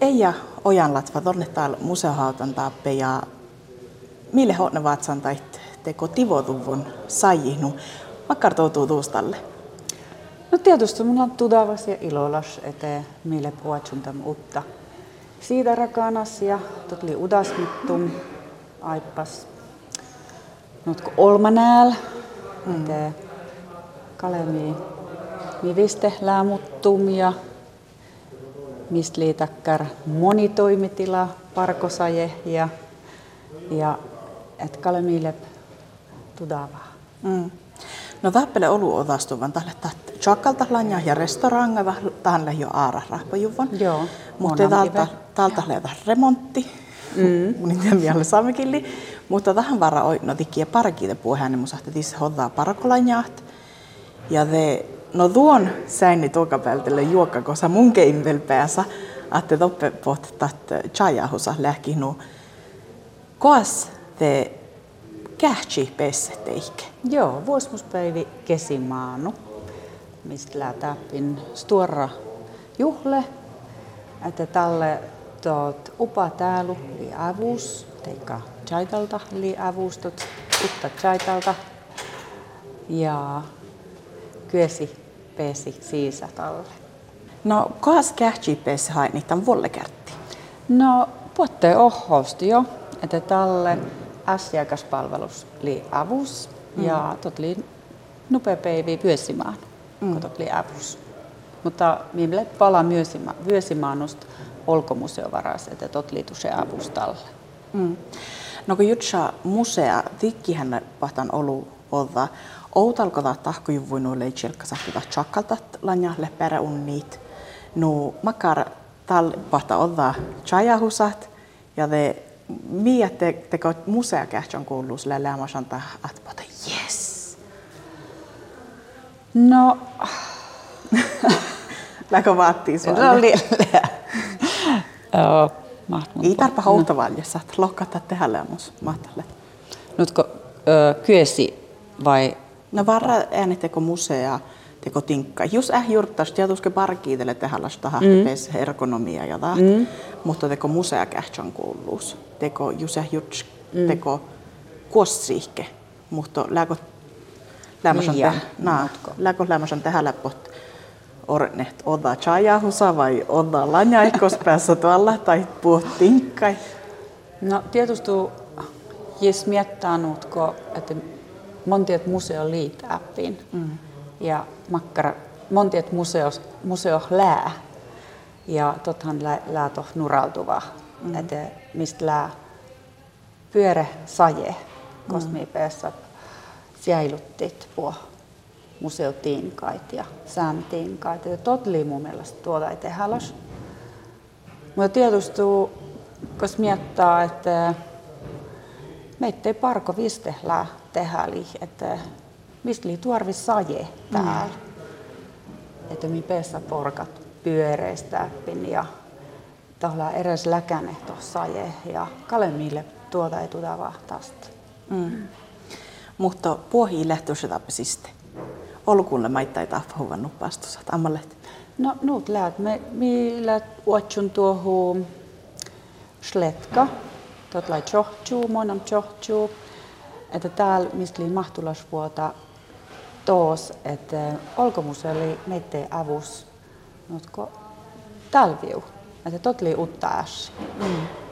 Eija Ojanlatva, tonne täällä museohautan taappe ja mille honne vatsan tai teko tivoduvun sajihnu. Makkar toutuu tuustalle. No tietysti mulla on tudavas ja ilolas, että mille puhutsun tam utta. Siitä rakanas ja totli udasmittum aippas. Notko olmanääl, mm. kalemi mi viste lämuttum ja mistä liitakkar monitoimitila parkosaje ja, ja et kalemille tudavaa. Mm. No tappele olu odastuvan tälle chakalta lanja ja restoranga tähän jo aara rahpajuvan. Joo. Mutta täältä täältä remontti. Mm. Mun tiedä vielä saamekilli. Mutta tähän vara oi no tikkiä parkiite puheen, niin mun sahti tisse hodaa parakolanjaat. Ja te no tuon säini tuokapeltille juokka, koska mun keimvel päässä, että toppe pohtat chajahusa lähkinu. Koas te kähtsi pesseteikä? Joo, vuosmuspäivi kesimaanu, mistä lätäpin stuora juhle, että tälle tuot upa täällä li avus, teikka chaitalta li avustot, utta chaitalta ja kyesi pesi siisa talle. No, kas kähtsi pesi hainitan vollekertti? No, puhutte ohhosti jo, että tälle asiakaspalvelus li avus mm. ja tot li nopea päivi vyösimaan, mm. kun tot li avus. Mutta mille pala vyösimaanusta olkomuseovaras, että tot li se avustalle. Mm. No kun jutsa musea, tikkihän pahtan olu olla outalko ta tahkujuvuinu leitsilka sahkita chakalta lanjalle peräunnit. No makar tal pahta olla chajahusat ja de Mia te, teko musea kähtsön kuuluu sille lämmäsän että yes. No, Läkö vaattii sua? Se oli Ei tarpa houtavaljassa, että lokata tehdä lämmus mahtalle. Nytkö kyesi vai? No varra ääniteko musea teko tinkka. Jos äh juurtas tietysti parkiitelle tehdä lasta mm. ergonomia ja taht, mm. mutta teko musea kähtsän kuuluus. Teko just äh juts, mm. teko kuossiihke, mutta lääkö lämmösen tehdä, lääkö lämmösen tehdä läppot ornet oda chajahusa vai oda lanjaikos päässä tuolla tai puhut tinkkai? No tietysti jos miettää, että montiet museo liitäppiin. Mm ja makkara montiet museos, museo lää. Ja tothan lää, lää toh nuraltuva, mm. että mistä lää pyöre saje, kosmiipeessa mm. säiluttit puo museotiinkait ja sääntiinkait. Ja totli mun mielestä tuota ei tehdä Mutta tietysti, koska miettaa, että meitä ei parko viste lää tehdä, että mistä li tuorvi saje täällä. Mm. Että mi pesa porkat pyöreistä ja tuolla eräs läkäne tuossa saje ja kalemille tuota ei tuota vahtasta. Mm. Mutta puohi lähtöisetäpäsiste. Olkulle maita ei tahva nuppastusat. Ammallet. No nyt läät. Me, me läät uotsun tuohon sletka. Tot lai chohchuu, monam chohchuu. Että täällä, mistä li mahtulasvuota tos, että olkomus oli meitä avus, mutta talviu, että totli utta Mm.